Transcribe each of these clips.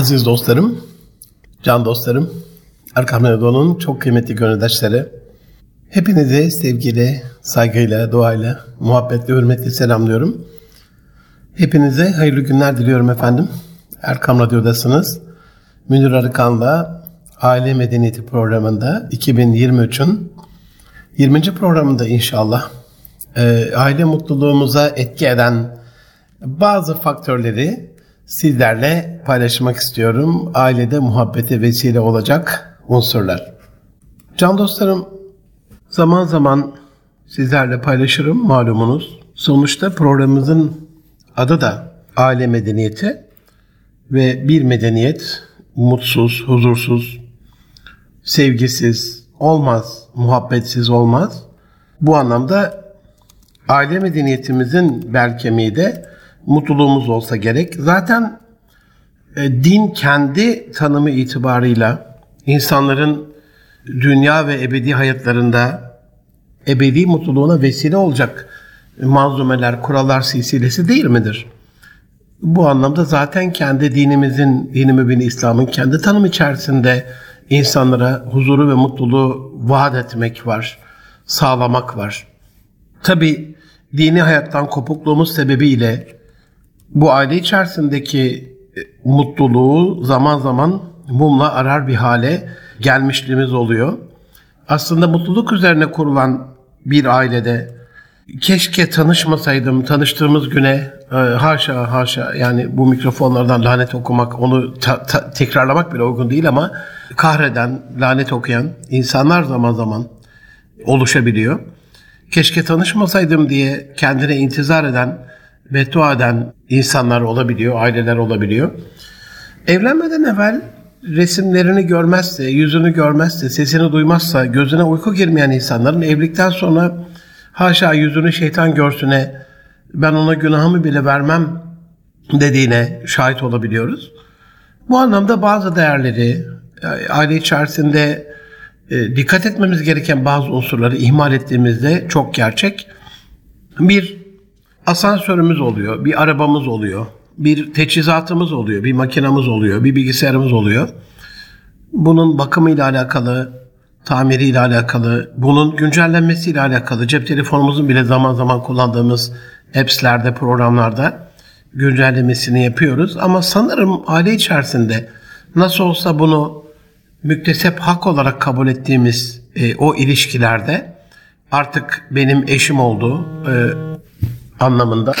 Aziz dostlarım, can dostlarım, Erkam Radyo'nun çok kıymetli gönüldaşları, hepinizi sevgiyle, saygıyla, duayla, muhabbetle, hürmetle selamlıyorum. Hepinize hayırlı günler diliyorum efendim. Erkam Radyo'dasınız. Münir Arıkan'la Aile Medeniyeti programında 2023'ün 20. programında inşallah e, aile mutluluğumuza etki eden bazı faktörleri sizlerle paylaşmak istiyorum. Ailede muhabbete vesile olacak unsurlar. Can dostlarım zaman zaman sizlerle paylaşırım malumunuz. Sonuçta programımızın adı da aile medeniyeti ve bir medeniyet mutsuz, huzursuz, sevgisiz olmaz, muhabbetsiz olmaz. Bu anlamda aile medeniyetimizin bel kemiği de mutluluğumuz olsa gerek. Zaten e, din kendi tanımı itibarıyla insanların dünya ve ebedi hayatlarında ebedi mutluluğuna vesile olacak malzumeler, kurallar silsilesi değil midir? Bu anlamda zaten kendi dinimizin, dini mübini İslam'ın kendi tanımı içerisinde insanlara huzuru ve mutluluğu vaat etmek var, sağlamak var. Tabi dini hayattan kopukluğumuz sebebiyle bu aile içerisindeki e, mutluluğu zaman zaman mumla arar bir hale gelmişliğimiz oluyor. Aslında mutluluk üzerine kurulan bir ailede keşke tanışmasaydım, tanıştığımız güne e, haşa haşa yani bu mikrofonlardan lanet okumak, onu ta, ta, tekrarlamak bile uygun değil ama kahreden, lanet okuyan insanlar zaman zaman oluşabiliyor. Keşke tanışmasaydım diye kendine intizar eden, beddua eden insanlar olabiliyor, aileler olabiliyor. Evlenmeden evvel resimlerini görmezse, yüzünü görmezse, sesini duymazsa, gözüne uyku girmeyen insanların evlilikten sonra haşa yüzünü şeytan görsüne ben ona günahımı bile vermem dediğine şahit olabiliyoruz. Bu anlamda bazı değerleri aile içerisinde e, dikkat etmemiz gereken bazı unsurları ihmal ettiğimizde çok gerçek. Bir asansörümüz oluyor, bir arabamız oluyor, bir teçhizatımız oluyor, bir makinamız oluyor, bir bilgisayarımız oluyor. Bunun bakımıyla alakalı, tamiriyle alakalı, bunun güncellenmesiyle alakalı, cep telefonumuzun bile zaman zaman kullandığımız apps'lerde, programlarda güncellemesini yapıyoruz. Ama sanırım aile içerisinde nasıl olsa bunu müktesep hak olarak kabul ettiğimiz e, o ilişkilerde artık benim eşim olduğu e, anlamında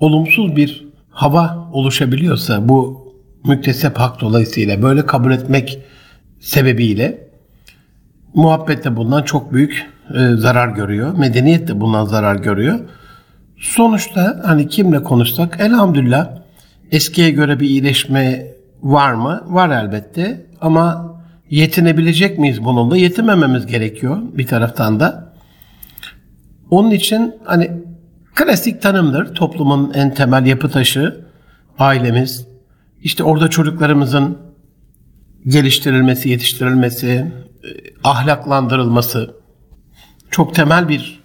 olumsuz bir hava oluşabiliyorsa bu müktesep hak dolayısıyla böyle kabul etmek sebebiyle muhabbet de bundan çok büyük e, zarar görüyor. Medeniyet de bundan zarar görüyor. Sonuçta hani kimle konuşsak elhamdülillah eskiye göre bir iyileşme var mı? Var elbette ama yetinebilecek miyiz bununla? Yetinmememiz gerekiyor bir taraftan da. Onun için hani klasik tanımdır. Toplumun en temel yapı taşı ailemiz. İşte orada çocuklarımızın geliştirilmesi, yetiştirilmesi, e, ahlaklandırılması çok temel bir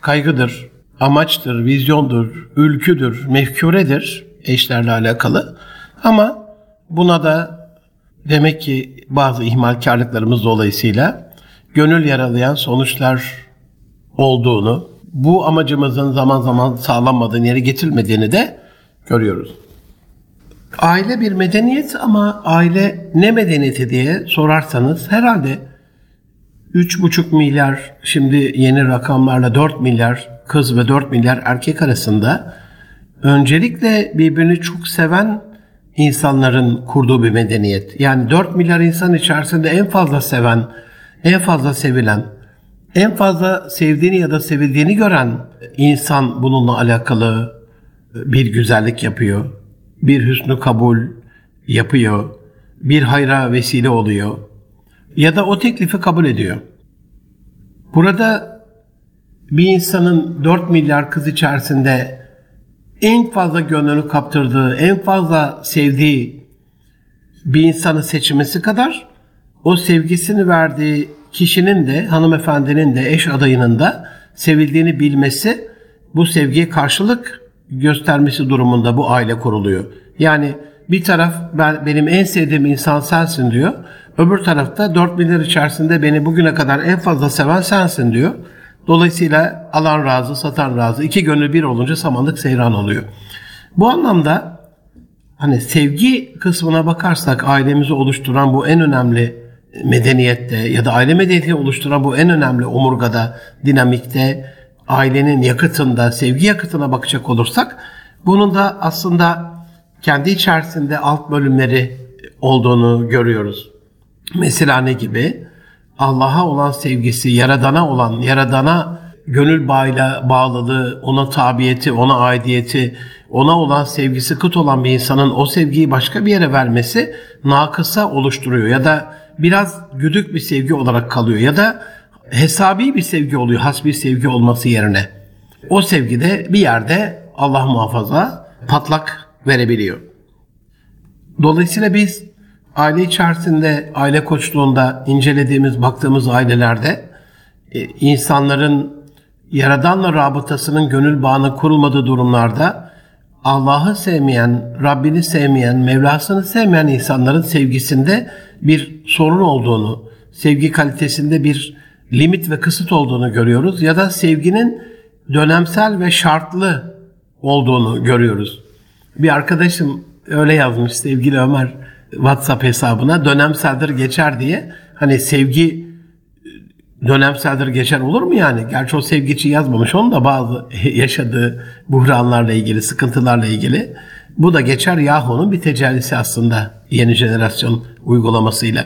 kaygıdır, amaçtır, vizyondur, ülküdür, mefkuredir eşlerle alakalı. Ama buna da demek ki bazı ihmalkarlıklarımız dolayısıyla gönül yaralayan sonuçlar olduğunu, bu amacımızın zaman zaman sağlanmadığını, yere getirilmediğini de görüyoruz. Aile bir medeniyet ama aile ne medeniyeti diye sorarsanız herhalde 3,5 milyar şimdi yeni rakamlarla 4 milyar kız ve 4 milyar erkek arasında öncelikle birbirini çok seven insanların kurduğu bir medeniyet. Yani 4 milyar insan içerisinde en fazla seven, en fazla sevilen, en fazla sevdiğini ya da sevildiğini gören insan bununla alakalı bir güzellik yapıyor. Bir hüsnü kabul yapıyor. Bir hayra vesile oluyor. Ya da o teklifi kabul ediyor. Burada bir insanın 4 milyar kız içerisinde en fazla gönlünü kaptırdığı, en fazla sevdiği bir insanı seçmesi kadar o sevgisini verdiği kişinin de hanımefendinin de eş adayının da sevildiğini bilmesi bu sevgiye karşılık göstermesi durumunda bu aile kuruluyor. Yani bir taraf ben benim en sevdiğim insan sensin diyor. Öbür tarafta 4 milyar içerisinde beni bugüne kadar en fazla seven sensin diyor. Dolayısıyla alan razı, satan razı. iki gönül bir olunca samanlık seyran oluyor. Bu anlamda hani sevgi kısmına bakarsak ailemizi oluşturan bu en önemli medeniyette ya da aile medeniyeti oluşturan bu en önemli omurgada, dinamikte, ailenin yakıtında, sevgi yakıtına bakacak olursak bunun da aslında kendi içerisinde alt bölümleri olduğunu görüyoruz. Mesela ne gibi? Allah'a olan sevgisi, yaradana olan, yaradana gönül bağıyla bağlılığı, ona tabiyeti, ona aidiyeti, ona olan sevgisi kıt olan bir insanın o sevgiyi başka bir yere vermesi nakısa oluşturuyor ya da biraz güdük bir sevgi olarak kalıyor ya da hesabi bir sevgi oluyor has bir sevgi olması yerine. O sevgi de bir yerde Allah muhafaza patlak verebiliyor. Dolayısıyla biz aile içerisinde, aile koçluğunda incelediğimiz, baktığımız ailelerde e, insanların Yaradanla rabıtasının gönül bağını kurulmadığı durumlarda Allah'ı sevmeyen, Rabbini sevmeyen, Mevlasını sevmeyen insanların sevgisinde bir sorun olduğunu, sevgi kalitesinde bir limit ve kısıt olduğunu görüyoruz ya da sevginin dönemsel ve şartlı olduğunu görüyoruz. Bir arkadaşım öyle yazmış sevgili Ömer WhatsApp hesabına dönemseldir geçer diye. Hani sevgi dönemseldir geçer olur mu yani? Gerçi o sevgiçi yazmamış onu da bazı yaşadığı buhranlarla ilgili, sıkıntılarla ilgili. Bu da geçer Yahu'nun bir tecellisi aslında yeni jenerasyon uygulamasıyla.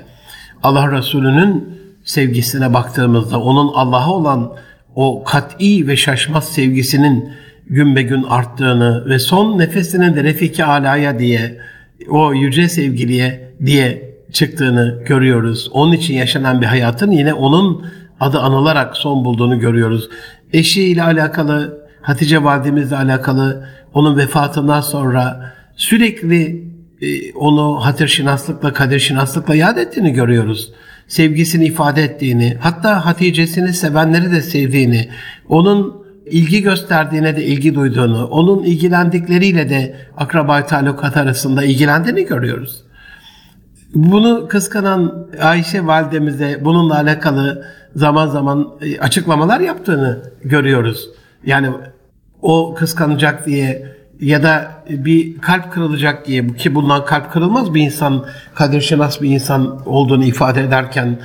Allah Resulü'nün sevgisine baktığımızda onun Allah'a olan o kat'i ve şaşmaz sevgisinin gün be gün arttığını ve son nefesinin de Refiki Ala'ya diye o yüce sevgiliye diye çıktığını görüyoruz. Onun için yaşanan bir hayatın yine onun adı anılarak son bulduğunu görüyoruz. Eşiyle alakalı, Hatice validemizle alakalı onun vefatından sonra sürekli e, onu hatır şinaslıkla, kadir şinaslıkla yad ettiğini görüyoruz. Sevgisini ifade ettiğini, hatta Hatice'sini sevenleri de sevdiğini, onun ilgi gösterdiğine de ilgi duyduğunu, onun ilgilendikleriyle de akraba talukat arasında ilgilendiğini görüyoruz. Bunu kıskanan Ayşe validemize bununla alakalı zaman zaman e, açıklamalar yaptığını görüyoruz. Yani o kıskanacak diye ya da bir kalp kırılacak diye ki bundan kalp kırılmaz bir insan kadir şenas bir insan olduğunu ifade ederken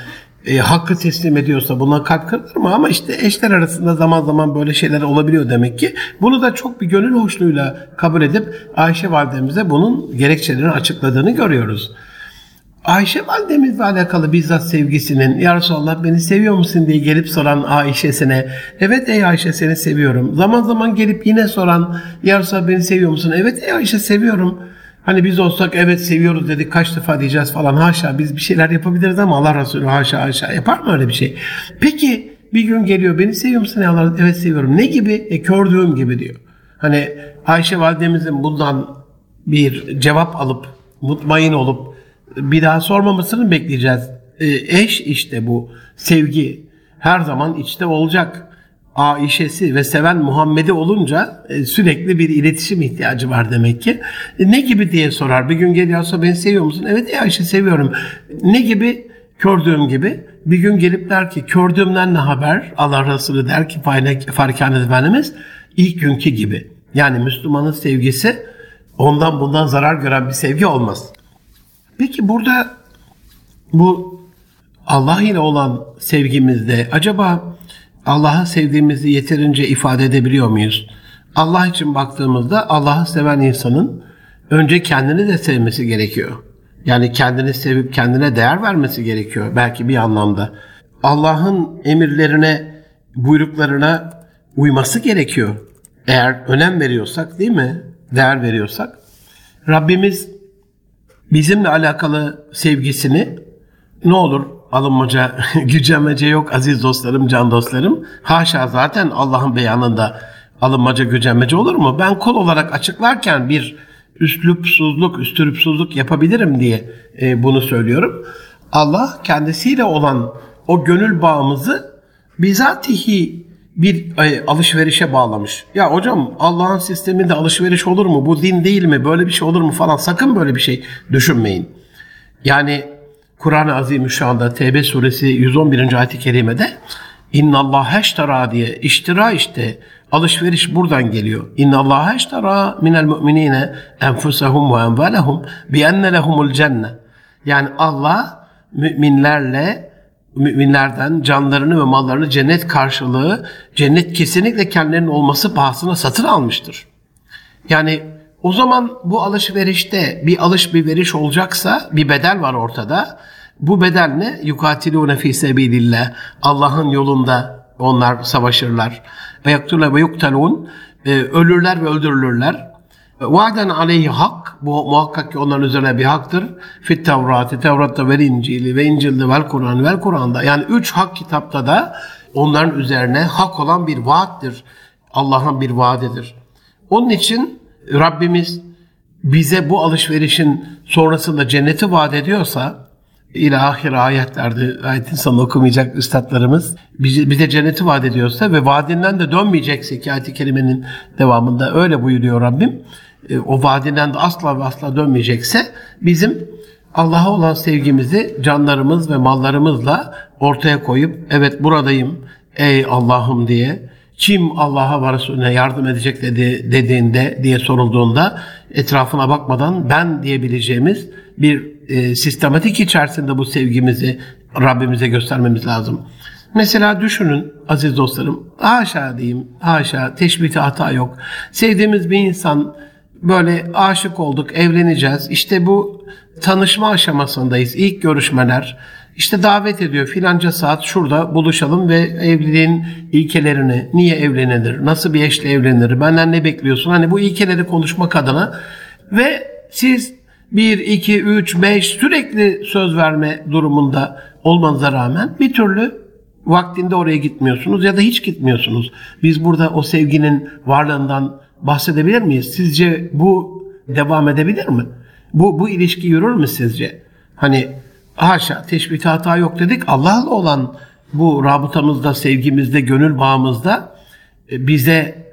e, hakkı teslim ediyorsa buna kalp kırılır mı? Ama işte eşler arasında zaman zaman böyle şeyler olabiliyor demek ki. Bunu da çok bir gönül hoşluğuyla kabul edip Ayşe validemize bunun gerekçelerini açıkladığını görüyoruz. Ayşe validemizle alakalı bizzat sevgisinin Ya Resulallah beni seviyor musun diye gelip soran Ayşe'sine evet ey Ayşe seni seviyorum. Zaman zaman gelip yine soran Ya Resulallah beni seviyor musun? Evet ey Ayşe seviyorum. Hani biz olsak evet seviyoruz dedik kaç defa diyeceğiz falan haşa biz bir şeyler yapabiliriz ama Allah Resulü haşa haşa yapar mı öyle bir şey? Peki bir gün geliyor beni seviyor musun? Ya Allah evet seviyorum. Ne gibi? E kördüğüm gibi diyor. Hani Ayşe validemizin bundan bir cevap alıp mutmain olup bir daha sormamasını bekleyeceğiz. E, eş işte bu sevgi her zaman içte olacak. Aişesi ve seven Muhammed'i olunca e, sürekli bir iletişim ihtiyacı var demek ki. E, ne gibi diye sorar. Bir gün geliyorsa beni seviyor musun? Evet ya Ayşe seviyorum. Ne gibi? Kördüğüm gibi. Bir gün gelip der ki kördüğümden ne haber? Allah Resulü der ki Farikane Efendimiz ilk günkü gibi. Yani Müslümanın sevgisi ondan bundan zarar gören bir sevgi olmaz. Peki burada bu Allah ile olan sevgimizde acaba Allah'ı sevdiğimizi yeterince ifade edebiliyor muyuz? Allah için baktığımızda Allah'ı seven insanın önce kendini de sevmesi gerekiyor. Yani kendini sevip kendine değer vermesi gerekiyor belki bir anlamda. Allah'ın emirlerine, buyruklarına uyması gerekiyor. Eğer önem veriyorsak değil mi? Değer veriyorsak. Rabbimiz bizimle alakalı sevgisini ne olur alınmaca, gücenmece yok aziz dostlarım, can dostlarım. Haşa zaten Allah'ın beyanında alınmaca, gücenmece olur mu? Ben kul olarak açıklarken bir üslupsuzluk, üstürüpsüzlük yapabilirim diye e, bunu söylüyorum. Allah kendisiyle olan o gönül bağımızı bizatihi bir alışverişe bağlamış. Ya hocam Allah'ın sisteminde alışveriş olur mu? Bu din değil mi? Böyle bir şey olur mu falan. Sakın böyle bir şey düşünmeyin. Yani Kur'an-ı Azimüşşan'da Tevbe suresi 111. ayet-i kerimede İnna Allah eştera diye iştira işte alışveriş buradan geliyor. İnna Allah eştera minel mu'minine enfusahum ve envalahum bi enne lehumul cenne. Yani Allah müminlerle müminlerden canlarını ve mallarını cennet karşılığı, cennet kesinlikle kendilerinin olması pahasına satın almıştır. Yani o zaman bu alışverişte bir alış bir veriş olacaksa bir bedel var ortada. Bu bedel ne? Yukatilune fi sebilillah. Allah'ın yolunda onlar savaşırlar. Ve yuktalun. Ee, ölürler ve öldürülürler. Vaden aleyhi hak. Bu muhakkak ki onların üzerine bir haktır. Fit Tevrati, Tevrat'ta ve İncil'i ve İncil'de vel Kur'an vel Kur'an'da. Yani üç hak kitapta da onların üzerine hak olan bir vaattir. Allah'ın bir vaadidir. Onun için Rabbimiz bize bu alışverişin sonrasında cenneti vaat ediyorsa ilahir ayetlerde ayetin sonunu okumayacak üstadlarımız bize, bize cenneti vaat ediyorsa ve vaadinden de dönmeyeceksek ayet-i kerimenin devamında öyle buyuruyor Rabbim. E, o vaadinden de asla ve asla dönmeyecekse bizim Allah'a olan sevgimizi canlarımız ve mallarımızla ortaya koyup evet buradayım ey Allah'ım diye kim Allah'a ve Resulüne yardım edecek dedi, dediğinde diye sorulduğunda etrafına bakmadan ben diyebileceğimiz bir e, sistematik içerisinde bu sevgimizi Rabbimize göstermemiz lazım. Mesela düşünün aziz dostlarım, haşa diyeyim, haşa, teşbihte hata yok. Sevdiğimiz bir insan böyle aşık olduk, evleneceğiz. İşte bu tanışma aşamasındayız, ilk görüşmeler. İşte davet ediyor filanca saat şurada buluşalım ve evliliğin ilkelerini, niye evlenilir, nasıl bir eşle evlenir, benden ne bekliyorsun? Hani bu ilkeleri konuşmak adına ve siz 1, 2, 3, 5 sürekli söz verme durumunda olmanıza rağmen bir türlü vaktinde oraya gitmiyorsunuz ya da hiç gitmiyorsunuz. Biz burada o sevginin varlığından bahsedebilir miyiz? Sizce bu devam edebilir mi? Bu, bu ilişki yürür mü sizce? Hani haşa teşbihte hata yok dedik. Allah'la olan bu rabıtamızda, sevgimizde, gönül bağımızda e, bize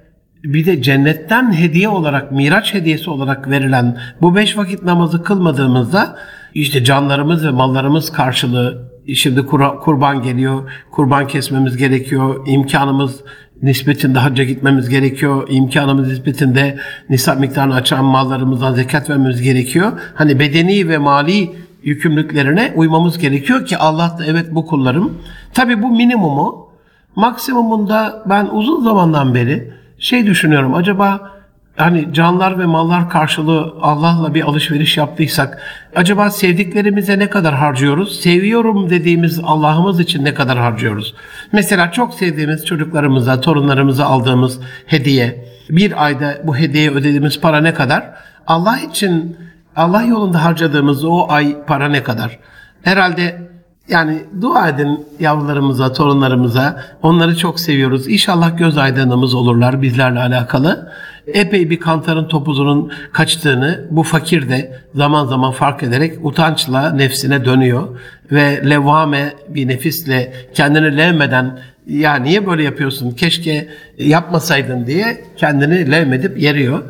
bir de cennetten hediye olarak, miraç hediyesi olarak verilen bu beş vakit namazı kılmadığımızda işte canlarımız ve mallarımız karşılığı şimdi kurban geliyor, kurban kesmemiz gerekiyor, imkanımız nispetinde hacca gitmemiz gerekiyor, imkanımız nispetinde nisap miktarını açan mallarımızdan zekat vermemiz gerekiyor. Hani bedeni ve mali yükümlülüklerine uymamız gerekiyor ki Allah da evet bu kullarım. Tabi bu minimumu maksimumunda ben uzun zamandan beri şey düşünüyorum acaba hani canlar ve mallar karşılığı Allah'la bir alışveriş yaptıysak acaba sevdiklerimize ne kadar harcıyoruz? Seviyorum dediğimiz Allah'ımız için ne kadar harcıyoruz? Mesela çok sevdiğimiz çocuklarımıza, torunlarımıza aldığımız hediye, bir ayda bu hediyeye ödediğimiz para ne kadar? Allah için Allah yolunda harcadığımız o ay para ne kadar? Herhalde yani dua edin yavrularımıza, torunlarımıza. Onları çok seviyoruz. İnşallah göz aydınımız olurlar bizlerle alakalı. Epey bir kantarın topuzunun kaçtığını bu fakir de zaman zaman fark ederek utançla nefsine dönüyor. Ve levhame bir nefisle kendini levmeden ya niye böyle yapıyorsun keşke yapmasaydın diye kendini levmedip yeriyor.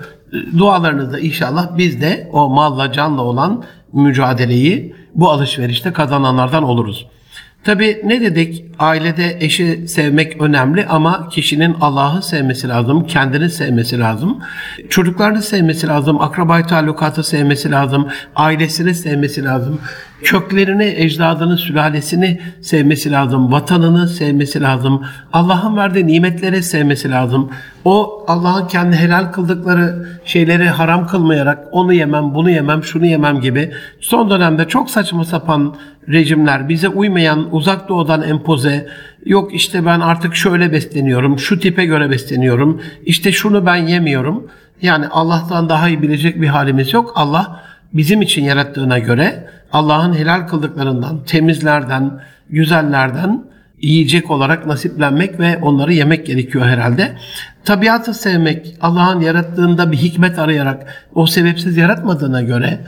Dualarınızda inşallah biz de o malla canla olan mücadeleyi bu alışverişte kazananlardan oluruz. Tabi ne dedik? Ailede eşi sevmek önemli ama kişinin Allah'ı sevmesi lazım, kendini sevmesi lazım, çocuklarını sevmesi lazım, akrabayı talukatı sevmesi lazım, ailesini sevmesi lazım, köklerini, ecdadını, sülalesini sevmesi lazım, vatanını sevmesi lazım, Allah'ın verdiği nimetleri sevmesi lazım. O Allah'ın kendi helal kıldıkları şeyleri haram kılmayarak onu yemem, bunu yemem, şunu yemem gibi son dönemde çok saçma sapan rejimler, bize uymayan uzak doğudan empoze, yok işte ben artık şöyle besleniyorum, şu tipe göre besleniyorum, işte şunu ben yemiyorum. Yani Allah'tan daha iyi bilecek bir halimiz yok. Allah bizim için yarattığına göre Allah'ın helal kıldıklarından, temizlerden, güzellerden yiyecek olarak nasiplenmek ve onları yemek gerekiyor herhalde. Tabiatı sevmek, Allah'ın yarattığında bir hikmet arayarak, o sebepsiz yaratmadığına göre,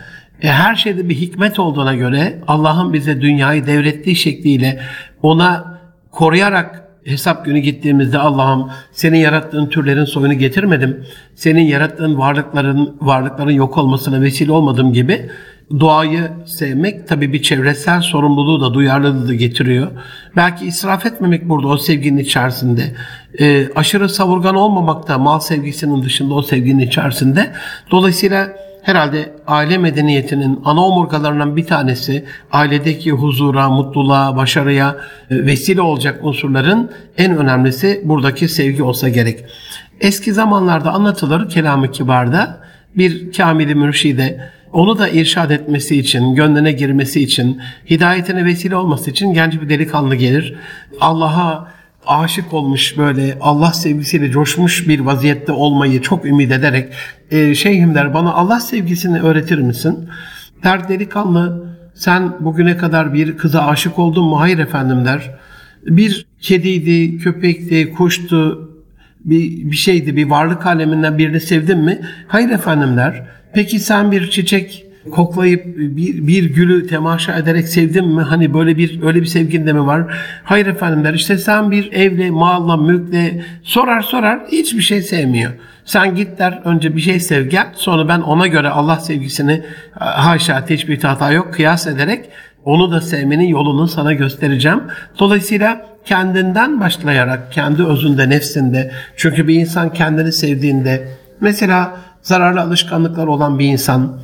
e, her şeyde bir hikmet olduğuna göre Allah'ın bize dünyayı devrettiği şekliyle ona koruyarak hesap günü gittiğimizde Allah'ım senin yarattığın türlerin soyunu getirmedim. Senin yarattığın varlıkların varlıkların yok olmasına vesile olmadım gibi doğayı sevmek tabii bir çevresel sorumluluğu da duyarlılığı da getiriyor. Belki israf etmemek burada o sevginin içerisinde. E, aşırı savurgan olmamak da mal sevgisinin dışında o sevginin içerisinde. Dolayısıyla herhalde aile medeniyetinin ana omurgalarından bir tanesi ailedeki huzura, mutluluğa, başarıya e, vesile olacak unsurların en önemlisi buradaki sevgi olsa gerek. Eski zamanlarda anlatılır kelam-ı kibarda bir kamili mürşide onu da irşad etmesi için, gönlüne girmesi için, hidayetine vesile olması için genç bir delikanlı gelir. Allah'a aşık olmuş böyle Allah sevgisiyle coşmuş bir vaziyette olmayı çok ümit ederek e, şeyhim der bana Allah sevgisini öğretir misin? Der delikanlı sen bugüne kadar bir kıza aşık oldun mu? Hayır efendim der. Bir kediydi, köpekti, kuştu, bir, bir şeydi, bir varlık aleminden birini sevdin mi? Hayır efendim der. Peki sen bir çiçek koklayıp bir, bir gülü temaşa ederek sevdin mi? Hani böyle bir öyle bir sevgin de mi var? Hayır efendim der. İşte sen bir evle, malla, mülkle sorar sorar hiçbir şey sevmiyor. Sen git der önce bir şey sev gel. Sonra ben ona göre Allah sevgisini haşa hiçbir hata yok kıyas ederek onu da sevmenin yolunu sana göstereceğim. Dolayısıyla kendinden başlayarak kendi özünde, nefsinde çünkü bir insan kendini sevdiğinde mesela zararlı alışkanlıklar olan bir insan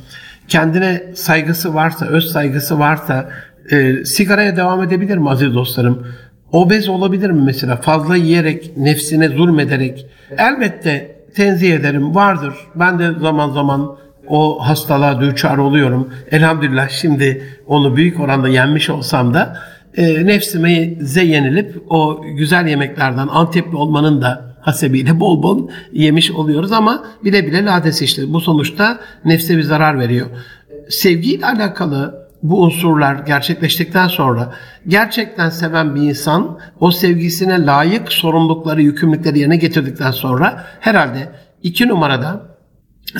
kendine saygısı varsa, öz saygısı varsa e, sigaraya devam edebilir mi aziz dostlarım? Obez olabilir mi mesela? Fazla yiyerek, nefsine zulmederek. Elbette tenzih ederim. Vardır. Ben de zaman zaman o hastalığa düçar oluyorum. Elhamdülillah şimdi onu büyük oranda yenmiş olsam da e, nefsime yenilip o güzel yemeklerden Antepli olmanın da hasebiyle bol bol yemiş oluyoruz ama bile bile lades işte. Bu sonuçta nefse bir zarar veriyor. Sevgiyle alakalı bu unsurlar gerçekleştikten sonra gerçekten seven bir insan o sevgisine layık sorumlulukları, yükümlülükleri yerine getirdikten sonra herhalde iki numarada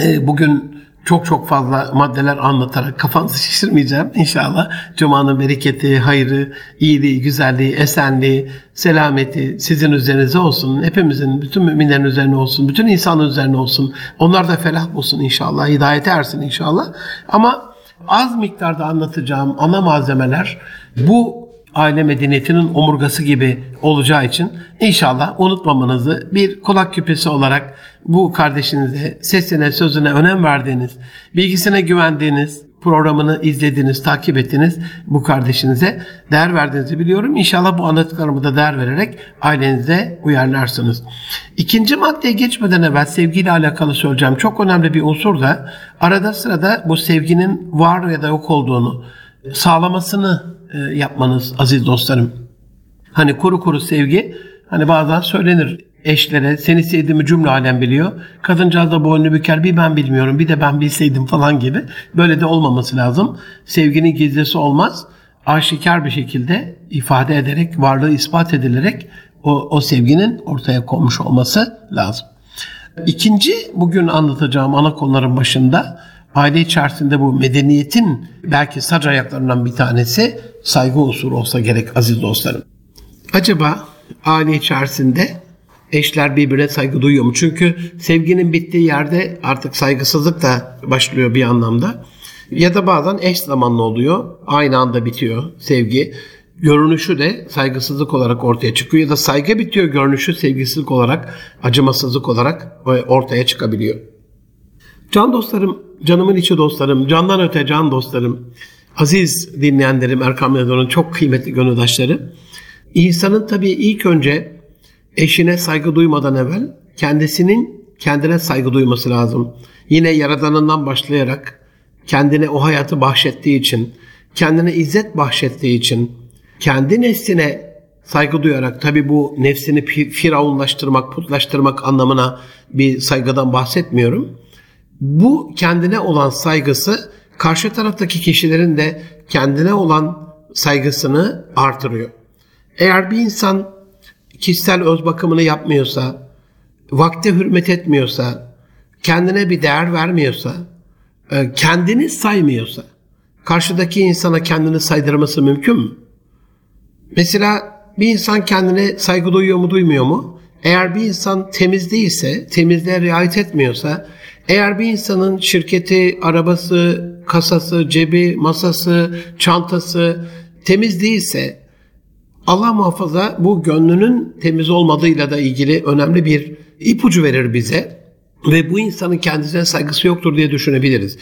e, bugün çok çok fazla maddeler anlatarak kafanızı şişirmeyeceğim. İnşallah Cuma'nın bereketi, hayrı, iyiliği, güzelliği, esenliği, selameti sizin üzerinize olsun. Hepimizin, bütün müminlerin üzerine olsun. Bütün insanın üzerine olsun. Onlar da felah bulsun inşallah. Hidayete ersin inşallah. Ama az miktarda anlatacağım ana malzemeler bu aile medeniyetinin omurgası gibi olacağı için inşallah unutmamanızı bir kulak küpesi olarak bu kardeşinize sesine sözüne önem verdiğiniz, bilgisine güvendiğiniz, programını izlediniz, takip ettiniz bu kardeşinize değer verdiğinizi biliyorum. İnşallah bu anlattıklarımı da değer vererek ailenize uyarlarsınız. İkinci maddeye geçmeden evvel sevgiyle alakalı söyleyeceğim. Çok önemli bir unsur da arada sırada bu sevginin var ya da yok olduğunu sağlamasını yapmanız aziz dostlarım. Hani kuru kuru sevgi hani bazen söylenir eşlere seni sevdiğimi cümle alem biliyor. Kadıncağız da boynunu büker bir ben bilmiyorum bir de ben bilseydim falan gibi. Böyle de olmaması lazım. Sevginin gizlisi olmaz. Aşikar bir şekilde ifade ederek, varlığı ispat edilerek o, o sevginin ortaya konmuş olması lazım. İkinci bugün anlatacağım ana konuların başında aile içerisinde bu medeniyetin belki sac ayaklarından bir tanesi saygı unsuru olsa gerek aziz dostlarım. Acaba aile içerisinde eşler birbirine saygı duyuyor mu? Çünkü sevginin bittiği yerde artık saygısızlık da başlıyor bir anlamda. Ya da bazen eş zamanlı oluyor. Aynı anda bitiyor sevgi. Görünüşü de saygısızlık olarak ortaya çıkıyor. Ya da saygı bitiyor görünüşü sevgisizlik olarak, acımasızlık olarak ortaya çıkabiliyor. Can dostlarım, canımın içi dostlarım, candan öte can dostlarım, aziz dinleyenlerim, Erkam Radyo'nun çok kıymetli gönüldaşları. İnsanın tabii ilk önce eşine saygı duymadan evvel kendisinin kendine saygı duyması lazım. Yine Yaradanından başlayarak kendine o hayatı bahşettiği için, kendine izzet bahşettiği için, kendi nefsine saygı duyarak tabi bu nefsini firavunlaştırmak, putlaştırmak anlamına bir saygıdan bahsetmiyorum. Bu kendine olan saygısı karşı taraftaki kişilerin de kendine olan saygısını artırıyor. Eğer bir insan kişisel öz bakımını yapmıyorsa, vakte hürmet etmiyorsa, kendine bir değer vermiyorsa, e, kendini saymıyorsa, karşıdaki insana kendini saydırması mümkün mü? Mesela bir insan kendine saygı duyuyor mu duymuyor mu? Eğer bir insan temiz değilse, temizliğe riayet etmiyorsa, eğer bir insanın şirketi, arabası, kasası, cebi, masası, çantası temiz değilse, Allah muhafaza bu gönlünün temiz olmadığıyla da ilgili önemli bir ipucu verir bize. Ve bu insanın kendisine saygısı yoktur diye düşünebiliriz.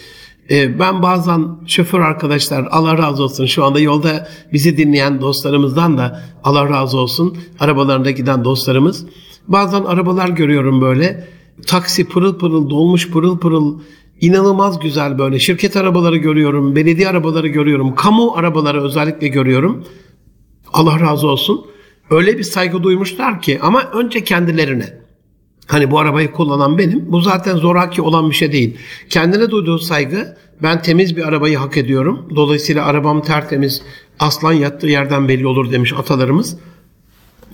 Ee, ben bazen şoför arkadaşlar Allah razı olsun şu anda yolda bizi dinleyen dostlarımızdan da Allah razı olsun arabalarında giden dostlarımız. Bazen arabalar görüyorum böyle taksi pırıl pırıl dolmuş pırıl pırıl inanılmaz güzel böyle şirket arabaları görüyorum, belediye arabaları görüyorum, kamu arabaları özellikle görüyorum. Allah razı olsun. Öyle bir saygı duymuşlar ki ama önce kendilerine. Hani bu arabayı kullanan benim. Bu zaten zoraki olan bir şey değil. Kendine duyduğu saygı ben temiz bir arabayı hak ediyorum. Dolayısıyla arabam tertemiz aslan yattığı yerden belli olur demiş atalarımız.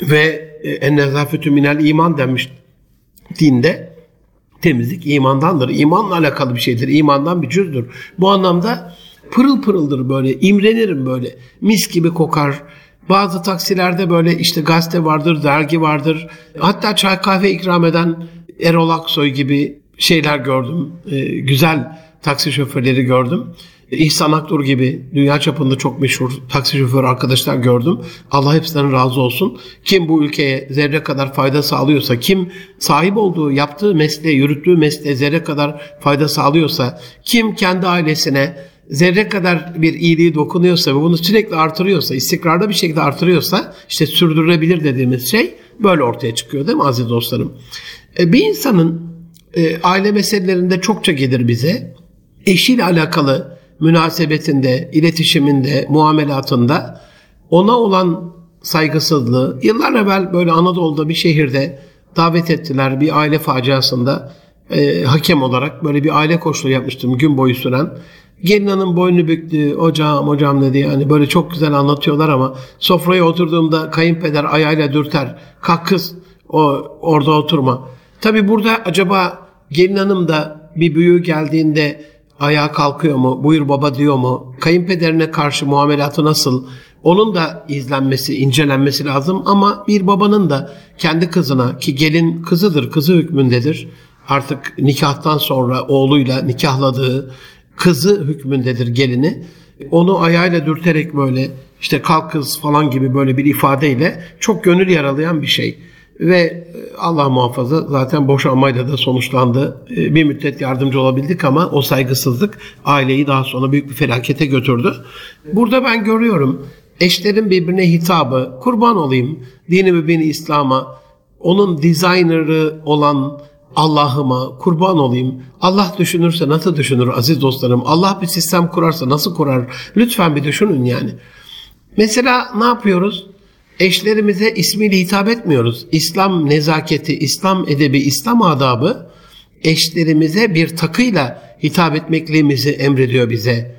Ve e, en nezafetü minel iman demiş dinde. Temizlik imandandır. İmanla alakalı bir şeydir. İmandan bir cüzdür. Bu anlamda pırıl pırıldır böyle. imrenirim böyle. Mis gibi kokar bazı taksilerde böyle işte gazete vardır, dergi vardır. Hatta çay kahve ikram eden Erol Aksoy gibi şeyler gördüm. Ee, güzel taksi şoförleri gördüm. İhsan Aktur gibi dünya çapında çok meşhur taksi şoförü arkadaşlar gördüm. Allah hepsinden razı olsun. Kim bu ülkeye zerre kadar fayda sağlıyorsa, kim sahip olduğu, yaptığı mesleğe, yürüttüğü mesleğe zerre kadar fayda sağlıyorsa, kim kendi ailesine, zerre kadar bir iyiliği dokunuyorsa ve bunu sürekli artırıyorsa, istikrarda bir şekilde artırıyorsa işte sürdürülebilir dediğimiz şey böyle ortaya çıkıyor değil mi aziz dostlarım? E, bir insanın e, aile meselelerinde çokça gelir bize. Eşiyle alakalı münasebetinde, iletişiminde, muamelatında ona olan saygısızlığı yıllar evvel böyle Anadolu'da bir şehirde davet ettiler bir aile faciasında e, hakem olarak böyle bir aile koşulu yapmıştım gün boyu süren. Gelin hanım boynu büktü. Hocam hocam dedi yani böyle çok güzel anlatıyorlar ama sofraya oturduğumda kayınpeder ayağıyla dürter. Kalk kız o orada oturma. Tabi burada acaba gelin hanım da bir büyüğü geldiğinde ayağa kalkıyor mu? Buyur baba diyor mu? Kayınpederine karşı muamelatı nasıl? Onun da izlenmesi, incelenmesi lazım ama bir babanın da kendi kızına ki gelin kızıdır, kızı hükmündedir. Artık nikahtan sonra oğluyla nikahladığı kızı hükmündedir gelini. Onu ayağıyla dürterek böyle işte kalk kız falan gibi böyle bir ifadeyle çok gönül yaralayan bir şey. Ve e, Allah muhafaza zaten boşanmayla da sonuçlandı. E, bir müddet yardımcı olabildik ama o saygısızlık aileyi daha sonra büyük bir felakete götürdü. Burada ben görüyorum eşlerin birbirine hitabı, kurban olayım dini mübini İslam'a, onun designer'ı olan Allah'ıma kurban olayım. Allah düşünürse nasıl düşünür aziz dostlarım? Allah bir sistem kurarsa nasıl kurar? Lütfen bir düşünün yani. Mesela ne yapıyoruz? Eşlerimize ismiyle hitap etmiyoruz. İslam nezaketi, İslam edebi, İslam adabı eşlerimize bir takıyla hitap etmekliğimizi emrediyor bize.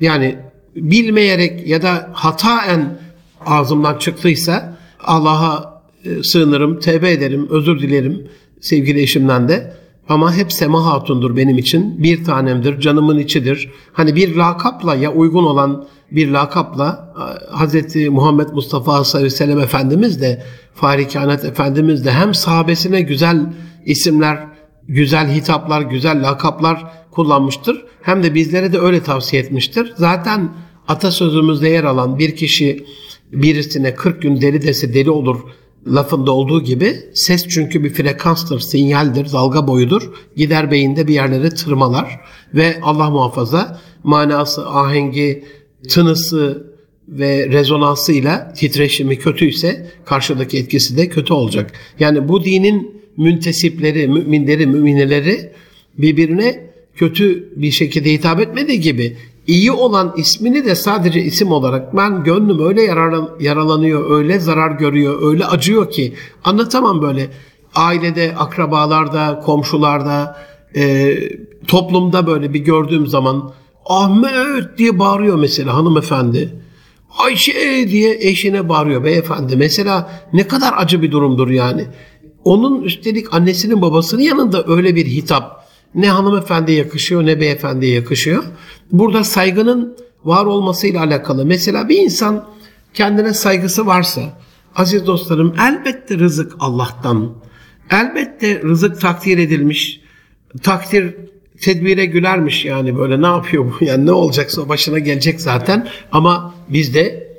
Yani bilmeyerek ya da hataen ağzımdan çıktıysa Allah'a e, sığınırım, tevbe ederim, özür dilerim sevgili eşimden de. Ama hep Sema Hatun'dur benim için. Bir tanemdir, canımın içidir. Hani bir lakapla ya uygun olan bir lakapla Hz. Muhammed Mustafa sallallahu aleyhi ve sellem Efendimiz de Fahri Kainat Efendimiz de hem sahabesine güzel isimler, güzel hitaplar, güzel lakaplar kullanmıştır. Hem de bizlere de öyle tavsiye etmiştir. Zaten atasözümüzde yer alan bir kişi birisine 40 gün deli dese deli olur lafında olduğu gibi ses çünkü bir frekanstır, sinyaldir, dalga boyudur. Gider beyinde bir yerlere tırmalar ve Allah muhafaza manası, ahengi, tınısı ve rezonansıyla titreşimi kötüyse karşıdaki etkisi de kötü olacak. Yani bu dinin müntesipleri, müminleri, mümineleri birbirine kötü bir şekilde hitap etmediği gibi iyi olan ismini de sadece isim olarak ben gönlüm öyle yaralanıyor, öyle zarar görüyor, öyle acıyor ki anlatamam böyle. Ailede, akrabalarda, komşularda, e, toplumda böyle bir gördüğüm zaman Ahmet diye bağırıyor mesela hanımefendi. Ayşe diye eşine bağırıyor beyefendi. Mesela ne kadar acı bir durumdur yani. Onun üstelik annesinin babasının yanında öyle bir hitap ne hanımefendiye yakışıyor ne beyefendiye yakışıyor. Burada saygının var olmasıyla alakalı. Mesela bir insan kendine saygısı varsa, Aziz dostlarım elbette rızık Allah'tan. Elbette rızık takdir edilmiş. Takdir tedbire gülermiş yani böyle ne yapıyor bu? Yani ne olacaksa başına gelecek zaten. Ama biz de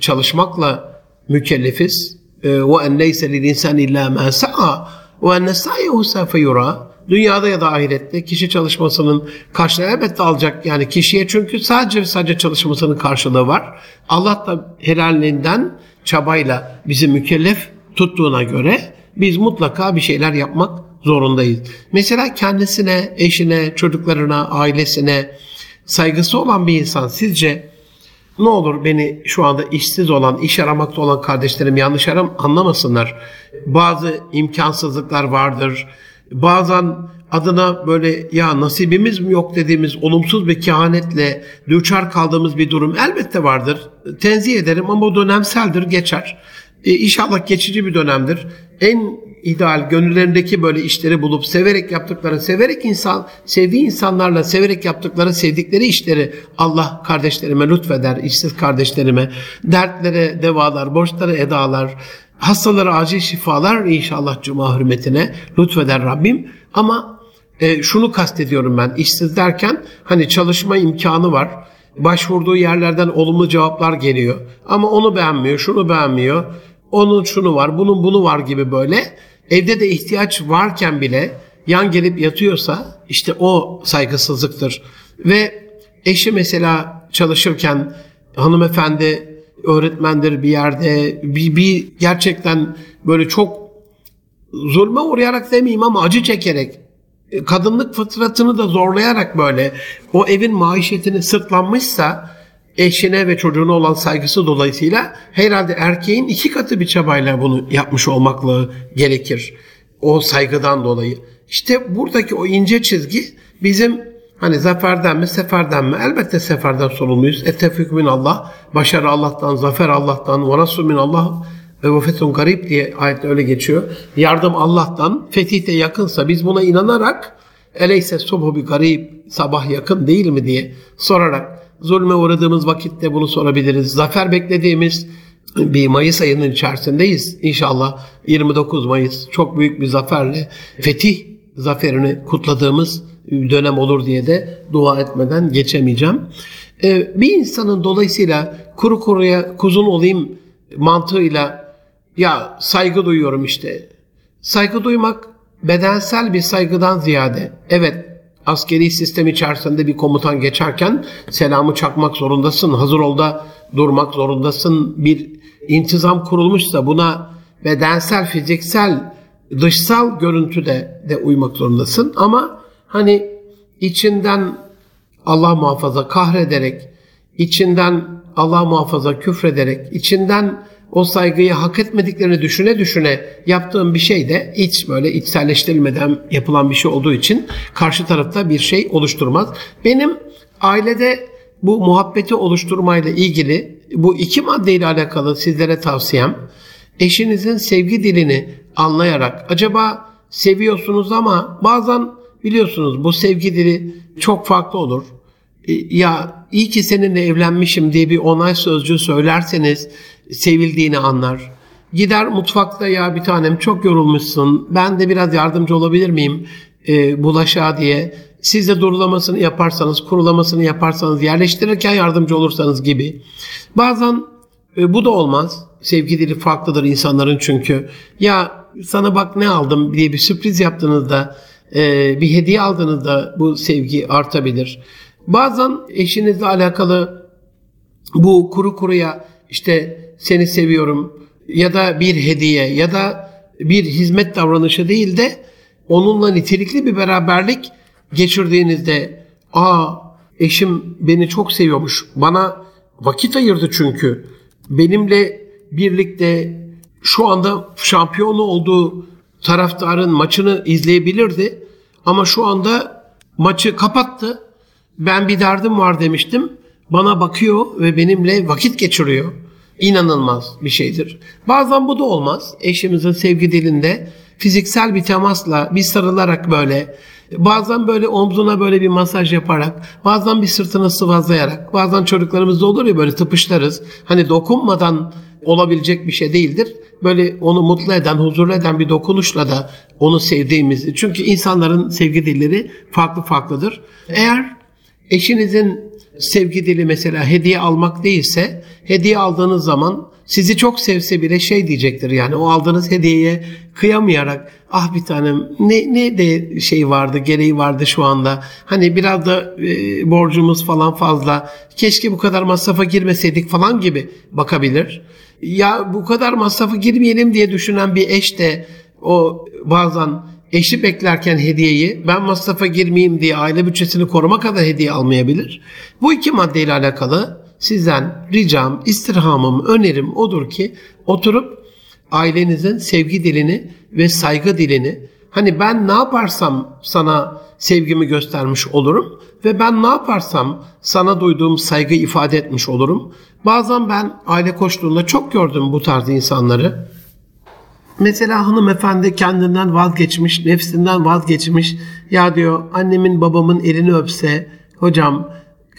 çalışmakla mükellefiz. Ee, ve en leyse lil insan illa ma sa'a ve enne sa'yehu sefe yura. Dünyada ya da ahirette kişi çalışmasının karşılığı elbette alacak. Yani kişiye çünkü sadece sadece çalışmasının karşılığı var. Allah da helalinden çabayla bizi mükellef tuttuğuna göre biz mutlaka bir şeyler yapmak zorundayız. Mesela kendisine, eşine, çocuklarına, ailesine saygısı olan bir insan sizce ne olur beni şu anda işsiz olan, iş aramakta olan kardeşlerim yanlış aram anlamasınlar. Bazı imkansızlıklar vardır. Bazen adına böyle ya nasibimiz mi yok dediğimiz olumsuz bir kehanetle düçar kaldığımız bir durum elbette vardır. Tenzih ederim ama o dönemseldir, geçer. E, inşallah geçici bir dönemdir. En ideal gönüllerindeki böyle işleri bulup severek yaptıkları, severek insan, sevdiği insanlarla severek yaptıkları, sevdikleri işleri Allah kardeşlerime lütfeder, işsiz kardeşlerime, dertlere devalar, borçlara edalar, hastalara acil şifalar inşallah cuma hürmetine lütfeder Rabbim. Ama e, şunu kastediyorum ben, işsiz derken hani çalışma imkanı var, başvurduğu yerlerden olumlu cevaplar geliyor. Ama onu beğenmiyor, şunu beğenmiyor. Onun şunu var, bunun bunu var gibi böyle. Evde de ihtiyaç varken bile yan gelip yatıyorsa işte o saygısızlıktır. Ve eşi mesela çalışırken hanımefendi öğretmendir bir yerde bir, bir gerçekten böyle çok zulme uğrayarak demeyeyim ama acı çekerek kadınlık fıtratını da zorlayarak böyle o evin maişetini sırtlanmışsa eşine ve çocuğuna olan saygısı dolayısıyla herhalde erkeğin iki katı bir çabayla bunu yapmış olmakla gerekir. O saygıdan dolayı. İşte buradaki o ince çizgi bizim hani zaferden mi seferden mi? Elbette seferden sorumluyuz. Ettefik min Allah. Başarı Allah'tan, zafer Allah'tan. Ve Resul min Allah ve vefetun garip diye ayette öyle geçiyor. Yardım Allah'tan. Fetih de yakınsa biz buna inanarak eleyse subhu bir garip sabah yakın değil mi diye sorarak zulme uğradığımız vakitte bunu sorabiliriz. Zafer beklediğimiz bir Mayıs ayının içerisindeyiz. İnşallah 29 Mayıs çok büyük bir zaferle fetih zaferini kutladığımız dönem olur diye de dua etmeden geçemeyeceğim. Ee, bir insanın dolayısıyla kuru kuruya kuzun olayım mantığıyla ya saygı duyuyorum işte. Saygı duymak bedensel bir saygıdan ziyade evet askeri sistem içerisinde bir komutan geçerken selamı çakmak zorundasın. Hazır olda durmak zorundasın. Bir intizam kurulmuşsa buna bedensel, fiziksel, dışsal görüntüde de uymak zorundasın. Ama hani içinden Allah muhafaza kahrederek, içinden Allah muhafaza küfrederek, içinden o saygıyı hak etmediklerini düşüne düşüne yaptığım bir şey de hiç böyle içselleştirilmeden yapılan bir şey olduğu için karşı tarafta bir şey oluşturmaz. Benim ailede bu muhabbeti oluşturmayla ilgili bu iki maddeyle alakalı sizlere tavsiyem eşinizin sevgi dilini anlayarak acaba seviyorsunuz ama bazen biliyorsunuz bu sevgi dili çok farklı olur. E, ya iyi ki seninle evlenmişim diye bir onay sözcüğü söylerseniz sevildiğini anlar. Gider mutfakta ya bir tanem çok yorulmuşsun ben de biraz yardımcı olabilir miyim e, bulaşığa diye. Siz de durulamasını yaparsanız, kurulamasını yaparsanız, yerleştirirken yardımcı olursanız gibi. Bazen e, bu da olmaz. Sevgi dili farklıdır insanların çünkü. Ya sana bak ne aldım diye bir sürpriz yaptığınızda, e, bir hediye aldığınızda bu sevgi artabilir. Bazen eşinizle alakalı bu kuru kuruya işte seni seviyorum ya da bir hediye ya da bir hizmet davranışı değil de onunla nitelikli bir beraberlik geçirdiğinizde aa eşim beni çok seviyormuş bana vakit ayırdı çünkü benimle birlikte şu anda şampiyonu olduğu taraftarın maçını izleyebilirdi ama şu anda maçı kapattı ben bir derdim var demiştim bana bakıyor ve benimle vakit geçiriyor inanılmaz bir şeydir. Bazen bu da olmaz. Eşimizin sevgi dilinde fiziksel bir temasla, bir sarılarak böyle, bazen böyle omzuna böyle bir masaj yaparak, bazen bir sırtını sıvazlayarak, bazen çocuklarımızda olur ya böyle tıpışlarız. Hani dokunmadan olabilecek bir şey değildir. Böyle onu mutlu eden, huzurlu eden bir dokunuşla da onu sevdiğimiz. Çünkü insanların sevgi dilleri farklı farklıdır. Eğer eşinizin sevgi dili mesela hediye almak değilse hediye aldığınız zaman sizi çok sevse bile şey diyecektir yani o aldığınız hediyeye kıyamayarak ah bir tanem ne, ne de şey vardı gereği vardı şu anda hani biraz da e, borcumuz falan fazla keşke bu kadar masrafa girmeseydik falan gibi bakabilir. Ya bu kadar masrafa girmeyelim diye düşünen bir eş de o bazen eşi beklerken hediyeyi ben masrafa girmeyeyim diye aile bütçesini koruma kadar hediye almayabilir. Bu iki maddeyle alakalı sizden ricam, istirhamım, önerim odur ki oturup ailenizin sevgi dilini ve saygı dilini hani ben ne yaparsam sana sevgimi göstermiş olurum ve ben ne yaparsam sana duyduğum saygı ifade etmiş olurum. Bazen ben aile koştuğunda çok gördüm bu tarz insanları. Mesela hanımefendi kendinden vazgeçmiş, nefsinden vazgeçmiş. Ya diyor annemin babamın elini öpse, hocam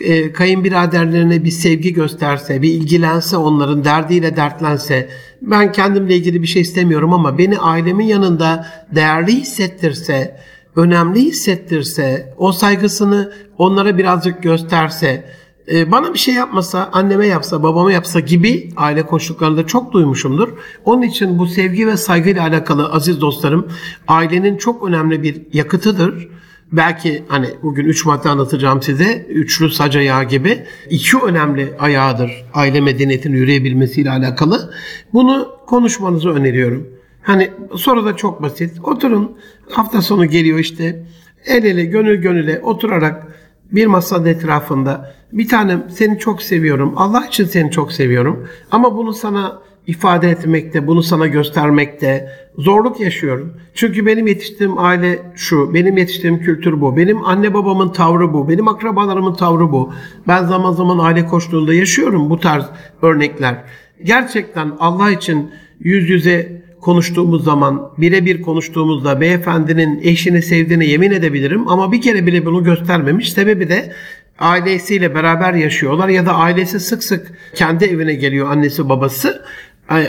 e, kayınbiraderlerine bir sevgi gösterse, bir ilgilense onların derdiyle dertlense, ben kendimle ilgili bir şey istemiyorum ama beni ailemin yanında değerli hissettirse, önemli hissettirse, o saygısını onlara birazcık gösterse, e, bana bir şey yapmasa, anneme yapsa, babama yapsa gibi aile koşullarında çok duymuşumdur. Onun için bu sevgi ve saygıyla alakalı aziz dostlarım, ailenin çok önemli bir yakıtıdır belki hani bugün üç madde anlatacağım size. Üçlü sac ayağı gibi iki önemli ayağıdır aile medeniyetinin yürüyebilmesiyle alakalı. Bunu konuşmanızı öneriyorum. Hani soru da çok basit. Oturun hafta sonu geliyor işte el ele gönül gönüle oturarak bir masanın etrafında bir tanem seni çok seviyorum. Allah için seni çok seviyorum. Ama bunu sana ifade etmekte, bunu sana göstermekte zorluk yaşıyorum. Çünkü benim yetiştiğim aile şu, benim yetiştiğim kültür bu, benim anne babamın tavrı bu, benim akrabalarımın tavrı bu. Ben zaman zaman aile koştuğunda yaşıyorum bu tarz örnekler. Gerçekten Allah için yüz yüze konuştuğumuz zaman, birebir konuştuğumuzda beyefendinin eşini sevdiğine yemin edebilirim ama bir kere bile bunu göstermemiş. Sebebi de ailesiyle beraber yaşıyorlar ya da ailesi sık sık kendi evine geliyor annesi babası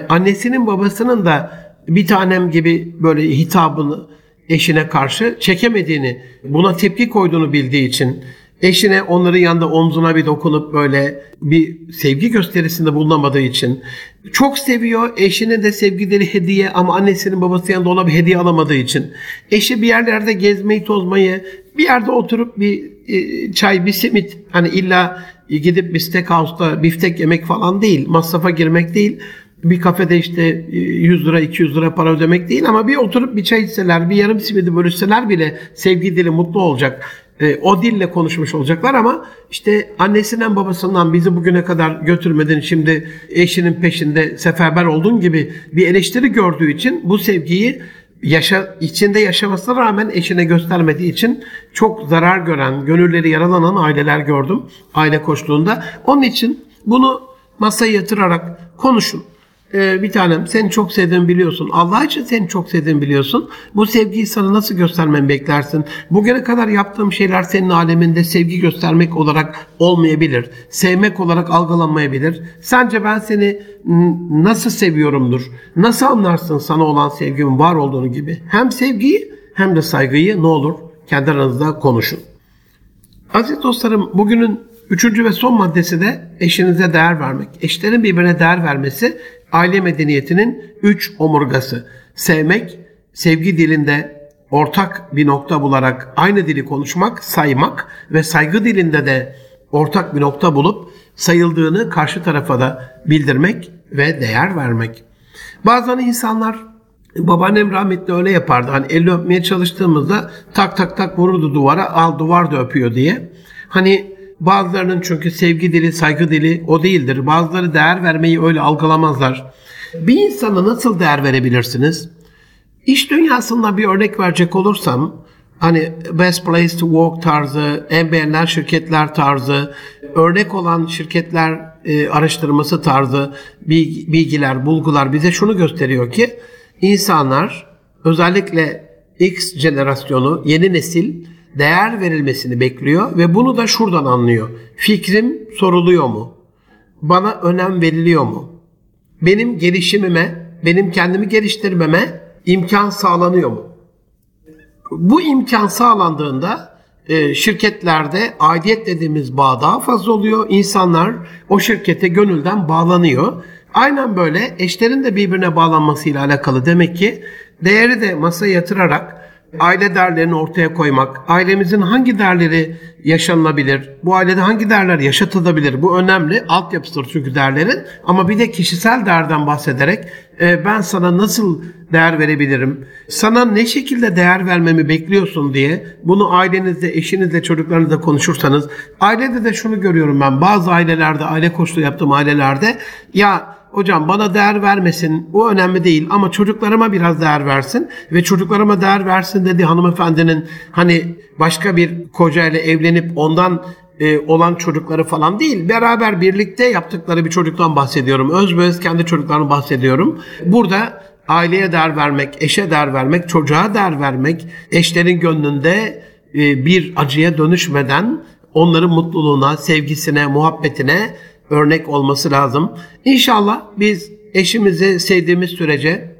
annesinin babasının da bir tanem gibi böyle hitabını eşine karşı çekemediğini, buna tepki koyduğunu bildiği için eşine onların yanında omzuna bir dokunup böyle bir sevgi gösterisinde bulunamadığı için çok seviyor. Eşine de sevgileri hediye ama annesinin babası yanında ona bir hediye alamadığı için eşi bir yerlerde gezmeyi tozmayı bir yerde oturup bir e, çay bir simit hani illa gidip bir steakhouse'da biftek yemek falan değil masrafa girmek değil bir kafede işte 100 e, lira 200 lira para ödemek değil ama bir oturup bir çay içseler bir yarım simidi bölüşseler bile sevgi dili mutlu olacak. E, o dille konuşmuş olacaklar ama işte annesinden babasından bizi bugüne kadar götürmedin şimdi eşinin peşinde seferber olduğun gibi bir eleştiri gördüğü için bu sevgiyi yaşa, içinde yaşamasına rağmen eşine göstermediği için çok zarar gören, gönülleri yaralanan aileler gördüm aile koştuğunda. Onun için bunu masaya yatırarak konuşun e, bir tanem seni çok sevdiğimi biliyorsun. Allah için seni çok sevdiğimi biliyorsun. Bu sevgiyi sana nasıl göstermemi beklersin? Bugüne kadar yaptığım şeyler senin aleminde sevgi göstermek olarak olmayabilir. Sevmek olarak algılanmayabilir. Sence ben seni nasıl seviyorumdur? Nasıl anlarsın sana olan sevgimin var olduğunu gibi? Hem sevgiyi hem de saygıyı ne olur kendi aranızda konuşun. Aziz dostlarım bugünün Üçüncü ve son maddesi de eşinize değer vermek. Eşlerin birbirine değer vermesi aile medeniyetinin üç omurgası. Sevmek, sevgi dilinde ortak bir nokta bularak aynı dili konuşmak, saymak ve saygı dilinde de ortak bir nokta bulup sayıldığını karşı tarafa da bildirmek ve değer vermek. Bazen insanlar babaannem rahmetli öyle yapardı. Hani elini öpmeye çalıştığımızda tak tak tak vururdu duvara al duvar da öpüyor diye. Hani Bazılarının çünkü sevgi dili, saygı dili o değildir. Bazıları değer vermeyi öyle algılamazlar. Bir insana nasıl değer verebilirsiniz? İş dünyasında bir örnek verecek olursam, hani best place to work tarzı, en beğenilen şirketler tarzı, örnek olan şirketler e, araştırması tarzı bilgiler, bulgular bize şunu gösteriyor ki insanlar özellikle X jenerasyonu, yeni nesil değer verilmesini bekliyor ve bunu da şuradan anlıyor. Fikrim soruluyor mu? Bana önem veriliyor mu? benim gelişimime, benim kendimi geliştirmeme imkan sağlanıyor mu? Bu imkan sağlandığında e, şirketlerde aidiyet dediğimiz bağ daha fazla oluyor. İnsanlar o şirkete gönülden bağlanıyor. Aynen böyle eşlerin de birbirine bağlanmasıyla alakalı. Demek ki değeri de masaya yatırarak aile değerlerini ortaya koymak, ailemizin hangi değerleri yaşanılabilir, bu ailede hangi değerler yaşatılabilir, bu önemli. Altyapıdır çünkü değerlerin. Ama bir de kişisel değerden bahsederek e, ben sana nasıl değer verebilirim, sana ne şekilde değer vermemi bekliyorsun diye bunu ailenizde, eşinizle, çocuklarınızla konuşursanız, ailede de şunu görüyorum ben, bazı ailelerde, aile koçluğu yaptığım ailelerde, ya hocam bana değer vermesin bu önemli değil ama çocuklarıma biraz değer versin ve çocuklarıma değer versin dedi hanımefendinin hani başka bir koca ile evlenip ondan e, olan çocukları falan değil. Beraber birlikte yaptıkları bir çocuktan bahsediyorum. Özböz kendi çocuklarını bahsediyorum. Burada aileye değer vermek, eşe değer vermek, çocuğa değer vermek, eşlerin gönlünde e, bir acıya dönüşmeden onların mutluluğuna, sevgisine, muhabbetine örnek olması lazım. İnşallah biz eşimizi sevdiğimiz sürece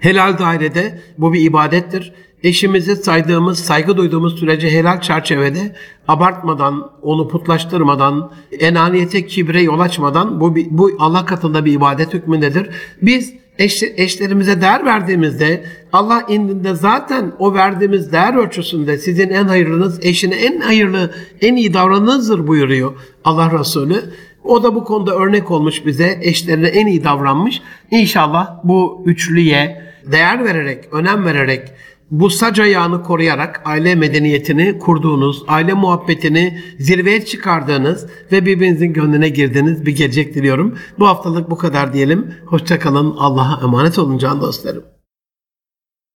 helal dairede bu bir ibadettir. Eşimizi saydığımız, saygı duyduğumuz sürece helal çerçevede abartmadan, onu putlaştırmadan, enaniyete, kibre yol açmadan bu, bu Allah katında bir ibadet hükmündedir. Biz eş, eşlerimize değer verdiğimizde Allah indinde zaten o verdiğimiz değer ölçüsünde sizin en hayırlınız eşine en hayırlı, en iyi davranınızdır buyuruyor Allah Resulü. O da bu konuda örnek olmuş bize, eşlerine en iyi davranmış. İnşallah bu üçlüye değer vererek, önem vererek, bu sac ayağını koruyarak aile medeniyetini kurduğunuz, aile muhabbetini zirveye çıkardığınız ve birbirinizin gönlüne girdiğiniz bir gelecek diliyorum. Bu haftalık bu kadar diyelim. Hoşçakalın. Allah'a emanet olun can dostlarım.